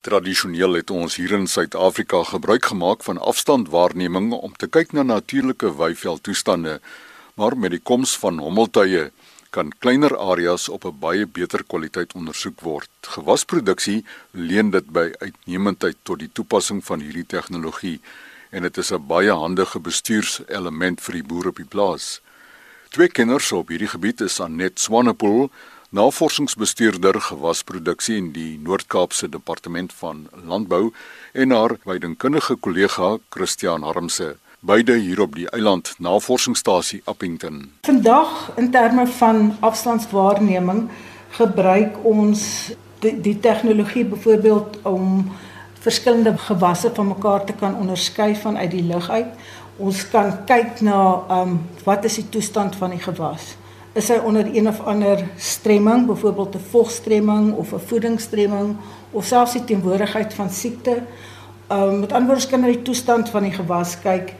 Tradisioneel het ons hier in Suid-Afrika gebruik gemaak van afstandwaarneming om te kyk na natuurlike weiveldtoestande, maar met die koms van hommeltuie kan kleiner areas op 'n baie beter kwaliteit ondersoek word. Gewasproduksie leen dit by uitnemendheid tot die toepassing van hierdie tegnologie en dit is 'n baie handige bestuurselement vir die boere op die plaas. Twee kenners op hierdie gebied is Anet Swanepoel navorsingsbestuurder gewasproduksie in die Noord-Kaapse Departement van Landbou en haar weidingkundige kollega Christian Harmse beide hier op die eiland navorsingsstasie Appington. Vandag in terme van afstandswaarneming gebruik ons die, die tegnologie byvoorbeeld om verskillende gewasse van mekaar te kan onderskei vanuit die lug uit. Ons kan kyk na ehm um, wat is die toestand van die gewas? Is hy onder een of ander stremming, byvoorbeeld 'n vogstremming of 'n voedingsstremming of selfs die teenwoordigheid van siekte. Um met ander woorde kan jy die toestand van die gewas kyk.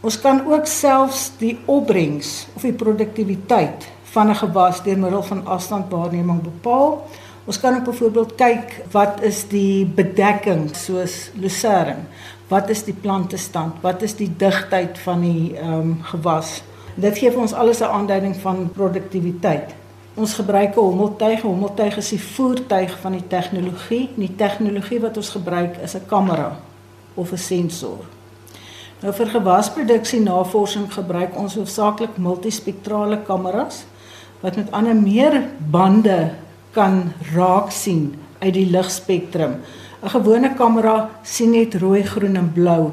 Ons kan ook selfs die opbrengs of die produktiwiteit van 'n gewas deur middel van afstandwaarneming bepaal. Ons kan ook byvoorbeeld kyk wat is die bedekking soos lucerne. Wat is die plantestand? Wat is die digtheid van die ehm um, gewas? Dit gee vir ons alles 'n aanduiding van produktiwiteit. Ons gebruik 'n hommeltuig. Hommeltuig is die voertuig van die tegnologie. Die tegnologie wat ons gebruik is 'n kamera of 'n sensor. Nou vir gewasproduksie navorsing gebruik ons hoofsaaklik multispektrale kameras wat met ander meer bande kan raak sien uit die ligspektrum. 'n Gewone kamera sien net rooi, groen en blou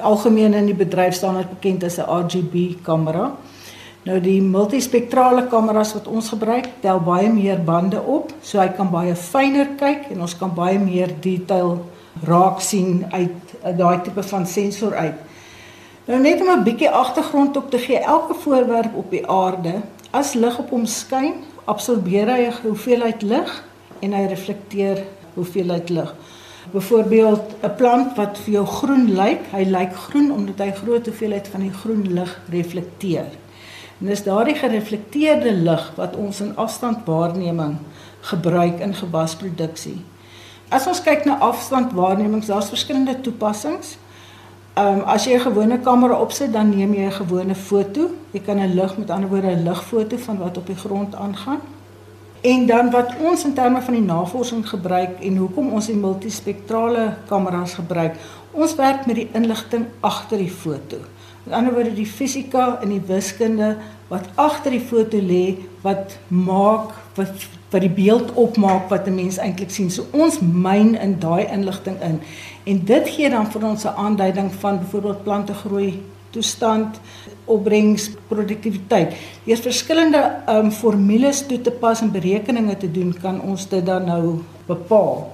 algemeen in die bedryf staan dit bekend as 'n RGB kamera. Nou die multispektrale kameras wat ons gebruik, tel baie meer bande op, so hy kan baie fyner kyk en ons kan baie meer detail raak sien uit daai tipe van sensor uit. Nou net om 'n bietjie agtergrond op te gee, elke voorwerp op die aarde, as lig op hom skyn, absorbeer hy 'n hoeveelheid lig en hy reflekteer hoeveelheid lig. Byvoorbeeld 'n plant wat vir jou groen lyk, hy lyk groen omdat hy groot hoeveelheid van die groen lig reflekteer. En dis daardie gereflekteerde lig wat ons in afstandwaarneming gebruik in gewasproduksie. As ons kyk na afstandwaarnemings, daar's verskillende toepassings. Ehm um, as jy 'n gewone kamera opsit, dan neem jy 'n gewone foto. Jy kan 'n lig, met ander woorde 'n ligfoto van wat op die grond aangaan. En dan wat ons in terme van die navorsing gebruik en hoekom ons die multispektrale kameras gebruik. Ons werk met die inligting agter die foto. Met ander woorde die fisika en die wiskunde wat agter die foto lê wat maak wat wat die beeld opmaak wat 'n mens eintlik sien. So ons myn in daai inligting in. En dit gee dan vir ons 'n aanduiding van byvoorbeeld plante groei toestand, opbrengs, produktiwiteit. Deur verskillende ehm um, formules toe te pas en berekeninge te doen, kan ons dit dan nou bepaal.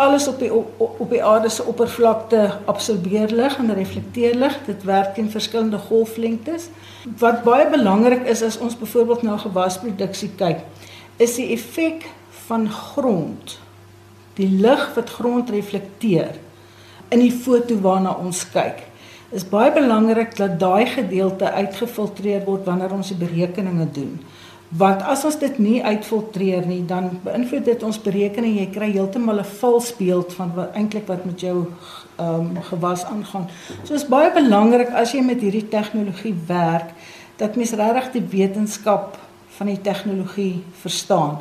Alles op die op, op die aarde se oppervlakte absorbeer lig en reflekteer lig. Dit werk in verskillende golflengtes. Wat baie belangrik is as ons byvoorbeeld na gewasproduksie kyk, is die effek van grond. Die lig wat grond reflekteer in die foto waarna ons kyk is baie belangrik dat daai gedeelte uitgefiltreer word wanneer ons die berekeninge doen. Want as ons dit nie uitfiltreer nie, dan beïnvloed dit ons berekening. Jy kry heeltemal 'n vals beeld van wat eintlik wat met jou ehm um, gewas aangaan. So is baie belangrik as jy met hierdie tegnologie werk dat mens regtig die wetenskap van die tegnologie verstaan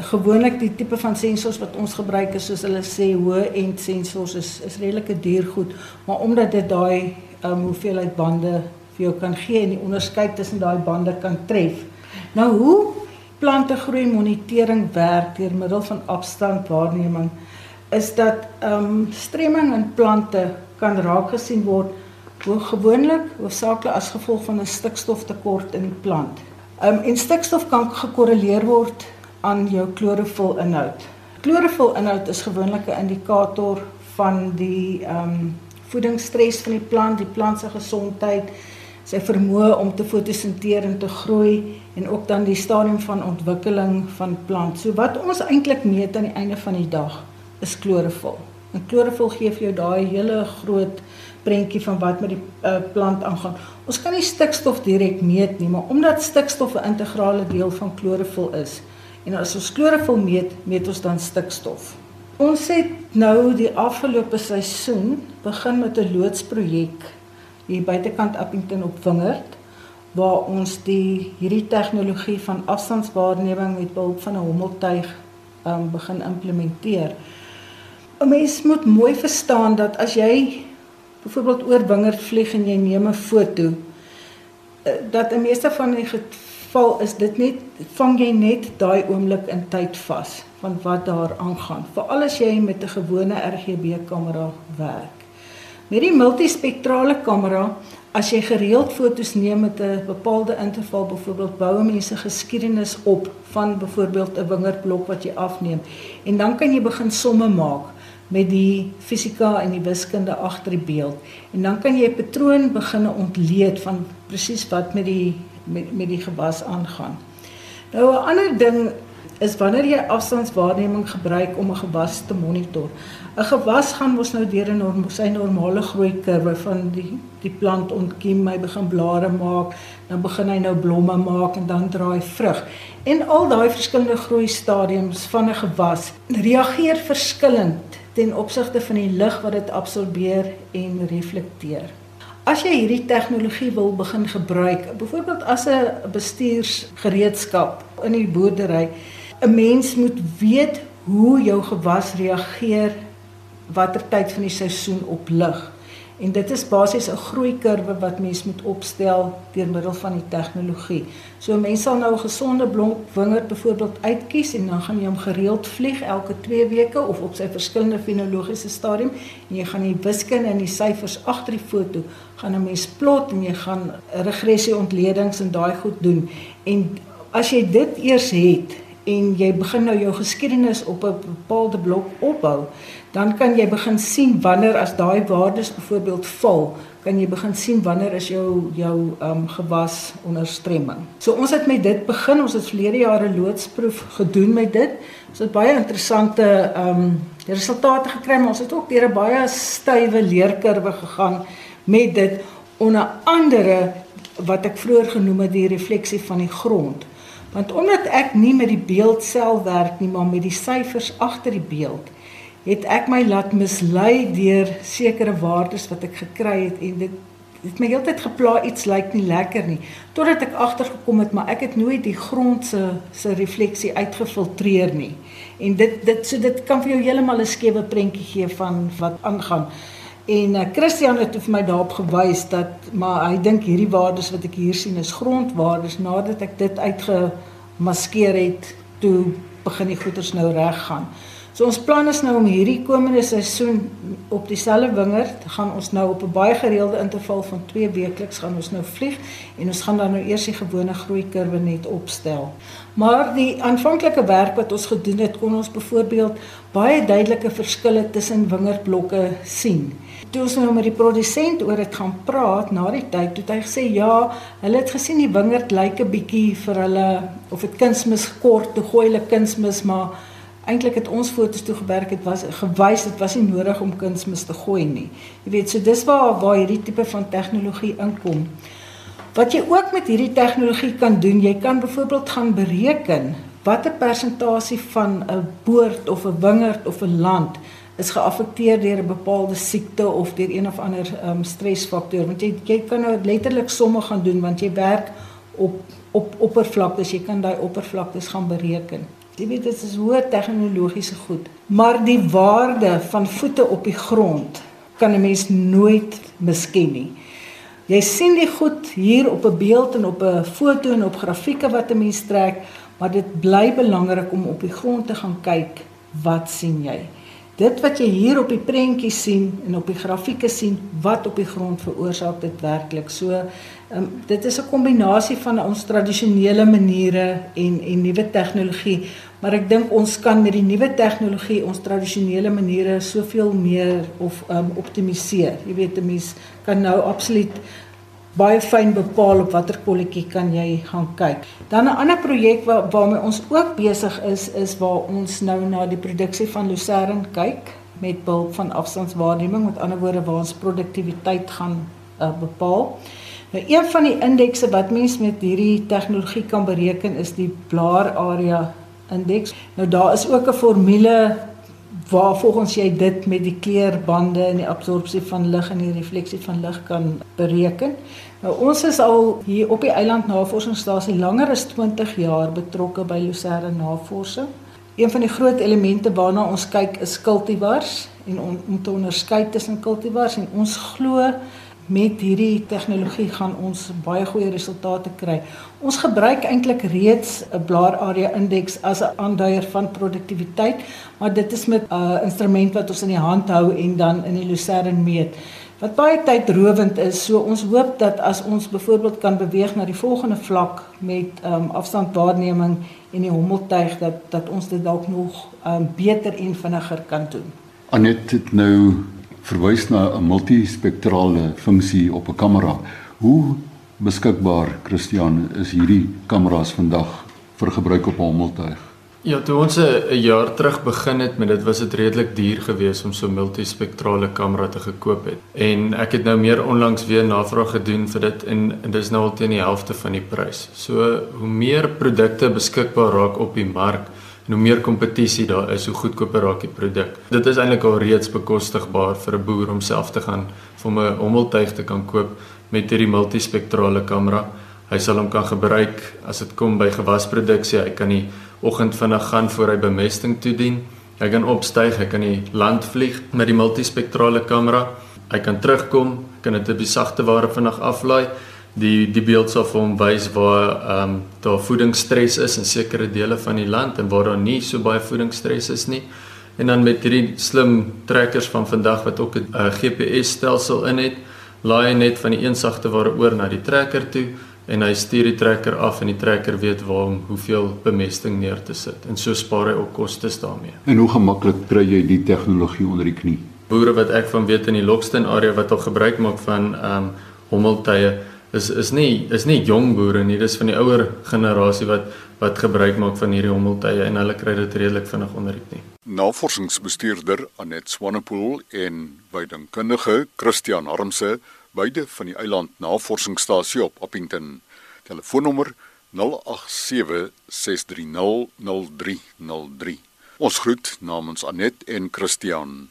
gewoonlik die tipe van sensors wat ons gebruik is soos hulle sê hoë end sensors is is redelike duur goed maar omdat dit daai um, hoeveelheid bande vir jou kan gee en die onderskeid tussen daai bande kan tref nou hoe plante groei monitering werk deur middel van afstandwaarneming is dat ehm um, stremming in plante kan raak gesien word hoe gewoonlik hoofsaaklik as gevolg van 'n stikstoftekort in die plant. Ehm um, en stikstof kan gekorreleer word aan jou klorofil inhoud. Klorofil inhoud is gewoonlik 'n indikator van die ehm um, voedingsstres van die plant, die plant se gesondheid, sy vermoë om te fotosinteer en te groei en ook dan die stadium van ontwikkeling van plant. So wat ons eintlik meet aan die einde van die dag is klorofil. En klorofil gee vir jou daai hele groot prentjie van wat met die uh, plant aangaan. Ons kan nie stikstof direk meet nie, maar omdat stikstof 'n integrale deel van klorofil is, En as ons klorofil meet, meet ons dan stikstof. Ons het nou die afgelope seisoen begin met 'n loodsprojek hier buitekant Appington op Wingerd waar ons die hierdie tegnologie van afstandswaarneming met behulp van 'n hommeltuig um, begin implementeer. 'n Mens moet mooi verstaan dat as jy byvoorbeeld oor Wingerd vlieg en jy neem 'n foto eh, dat in meeste van die geval is dit net vang jy net daai oomblik in tyd vas van wat daar aangaan veral as jy met 'n gewone RGB kamera werk. Met die multispektrale kamera as jy gereeld fotos neem met 'n bepaalde interval byvoorbeeld bou mense geskiedenis op van byvoorbeeld 'n wingerdblok wat jy afneem en dan kan jy begin somme maak met die fisika en die wiskunde agter die beeld. En dan kan jy 'n patroon begin ontleed van presies wat met die met met die gewas aangaan. Nou 'n ander ding is wanneer jy afstandswaarneming gebruik om 'n gewas te monitor. 'n Gewas gaan mos nou deur 'n norm, sy normale groei kurwe van die die plant ontkiem, hy begin blare maak, dan begin hy nou blomme maak en dan draai vrug. En al daai verskillende groei stadiums van 'n gewas reageer verskillend ten opsigte van die lig wat dit absorbeer en reflekteer. As jy hierdie tegnologie wil begin gebruik, byvoorbeeld as 'n bestuursgereedskap in die boerdery, 'n mens moet weet hoe jou gewas reageer watter tyd van die seisoen op lig. En dit is basies 'n groeikurwe wat mens moet opstel deur middel van die tegnologie. So mense sal nou 'n gesonde blonk wingerd byvoorbeeld uitkies en dan gaan jy hom gereeld vlieg elke 2 weke of op sy verskillende fenologiese stadium en jy gaan die wiskunde en die syfers agter die foto gaan 'n mens plot en jy gaan regressie ontledings en daai goed doen. En as jy dit eers het en jy begin nou jou geskiedenis op 'n bepaalde blok opbou, dan kan jy begin sien wanneer as daai waardes byvoorbeeld val, kan jy begin sien wanneer is jou jou ehm um, gewas onder stremming. So ons het met dit begin, ons het verlede jaar 'n loodsproef gedoen met dit. Ons het baie interessante ehm um, resultate gekry, maar ons het ook deur 'n baie stywe leerkurwe gegaan met dit onder andere wat ek vroeër genoem het die refleksie van die grond. Want omdat ek nie met die beeld self werk nie, maar met die syfers agter die beeld, het ek my laat mislei deur sekere waardes wat ek gekry het en dit het my heeltyd gepla iets lyk nie lekker nie totdat ek agtergekom het maar ek het nooit die grond se se refleksie uitgefiltreer nie. En dit dit so dit kan vir jou heeltemal 'n skewe prentjie gee van wat aangaan en uh, Christian het vir my daarop gewys dat maar hy dink hierdie waardes wat ek hier sien is grondwaardes nadat ek dit uitgemaskeer het toe begin die goeters nou reg gaan So ons plan is nou om hierdie komende seisoen op dieselfde wingerd gaan ons nou op 'n baie gereelde interval van 2 weekliks gaan ons nou vlieg en ons gaan dan nou eers die gewone groeikurwe net opstel. Maar die aanvanklike werk wat ons gedoen het, kon ons byvoorbeeld baie duidelike verskille tussen wingerdblokke sien. Toe ons nou met die produsent oor dit gaan praat na die tyd, het hy gesê ja, hulle het gesien die wingerd lyk 'n bietjie vir hulle of dit kunsmis kort, toe gooi hulle kunsmis maar eintlik het ons fotos toe gewerk het was gewys dit was nie nodig om kunsmis te gooi nie. Jy weet, so dis waar waar hierdie tipe van tegnologie inkom. Wat jy ook met hierdie tegnologie kan doen, jy kan byvoorbeeld gaan bereken watter persentasie van 'n boord of 'n wingerd of 'n land is geaffekteer deur 'n bepaalde siekte of deur een of ander um, stresfaktor. Want jy jy kan nou letterlik somme gaan doen want jy werk op op oppervlaktes, jy kan daai oppervlaktes gaan bereken. Jy weet dit is hoë tegnologiese goed, maar die waarde van voete op die grond kan 'n mens nooit misken nie. Jy sien die goed hier op 'n beeld en op 'n foto en op grafieke wat 'n mens trek, maar dit bly belangrik om op die grond te gaan kyk, wat sien jy? Dit wat jy hier op die prentjie sien en op die grafieke sien, wat op die grond veroorsaak dit werklik. So Um, dit is 'n kombinasie van ons tradisionele maniere en en nuwe tegnologie, maar ek dink ons kan met die nuwe tegnologie ons tradisionele maniere soveel meer of um optimaliseer. Jy weet 'n mens kan nou absoluut baie fyn bepaal op watter kolletjie kan jy gaan kyk. Dan 'n ander projek waar waarmee ons ook besig is is waar ons nou na die produksie van Lucerne kyk met behulp van afstandswaarneming, met ander woorde waar ons produktiwiteit gaan uh, bepaal. Nou een van die indekse wat mens met hierdie tegnologie kan bereken is die blaar area indeks. Nou daar is ook 'n formule waar volgens jy dit met die kleerbande en die absorpsie van lig en die refleksie van lig kan bereken. Nou ons is al hier op die eiland navorsingsstasie langer as 20 jaar betrokke by Lucerne navorsing. Een van die groot elemente waarna ons kyk is kultivars en om, om te onderskei tussen kultivars en ons glo met hierdie tegnologie gaan ons baie goeie resultate kry. Ons gebruik eintlik reeds 'n blaararea indeks as 'n aanduier van produktiwiteit, maar dit is met 'n uh, instrument wat ons in die hand hou en dan in die lucerne meet. Wat baie tydrowend is, so ons hoop dat as ons byvoorbeeld kan beweeg na die volgende vlak met um, afstandwaarneming en die hommeltuig dat dat ons dit dalk nog um, beter en vinniger kan doen. Anet het nou verwys na 'n multispektrale funksie op 'n kamera. Hoe beskikbaar Christian is hierdie kameras vandag vir gebruik op 'n hommeltuig? Ja, toe ons 'n jaar terug begin het met dit, was dit redelik duur geweest om so 'n multispektrale kamera te gekoop het. En ek het nou meer onlangs weer navraag gedoen vir dit en, en dis nou al teen die helfte van die prys. So hoe meer produkte beskikbaar raak op die mark, en hoe meer kompetisie daar is, hoe goedkoper raak die produk. Dit is eintlik al reeds bekostigbaar vir 'n boer om self te gaan vir 'n hommeltuig te kan koop met hierdie multispektrale kamera. Hy sal hom kan gebruik as dit kom by gewasproduksie. Hy kan die oggend vinnig gaan voor hy bemesting toedien. Hy kan opstyg, hy kan die land vlieg met die multispektrale kamera. Hy kan terugkom, kan dit op die sagte ware vinnig aflaai. Die die beeld sal vir hom wys waar ehm um, daar voedingsstres is in sekere dele van die land en waar daar nie so baie voedingsstres is nie. En dan met hierdie slim trekkers van vandag wat ook 'n uh, GPS stelsel in het, laai hy net van die een sagte ware oor na die trekker toe en hy stuur die trekker af en die trekker weet waar om hoeveel bemesting neer te sit en so spaar hy ook kostes daarmee. En hoe gemaklik kry jy die tegnologie onder die knie? Boere wat ek van weet in die Lockston area wat al gebruik maak van ehm um, hommeltuie is is nie is nie jong boere nie, dis van die ouer generasie wat wat gebruik maak van hierdie hommeltuie en hulle kry dit redelik vinnig onder die knie. Navorsingsbestuurder Anet Swanepoel en wydingkundige Christian Harmse beide van die eiland navorsingsstasie op Appington. Telefoonnommer 0876300303. Ons groet namens Anet en Christian.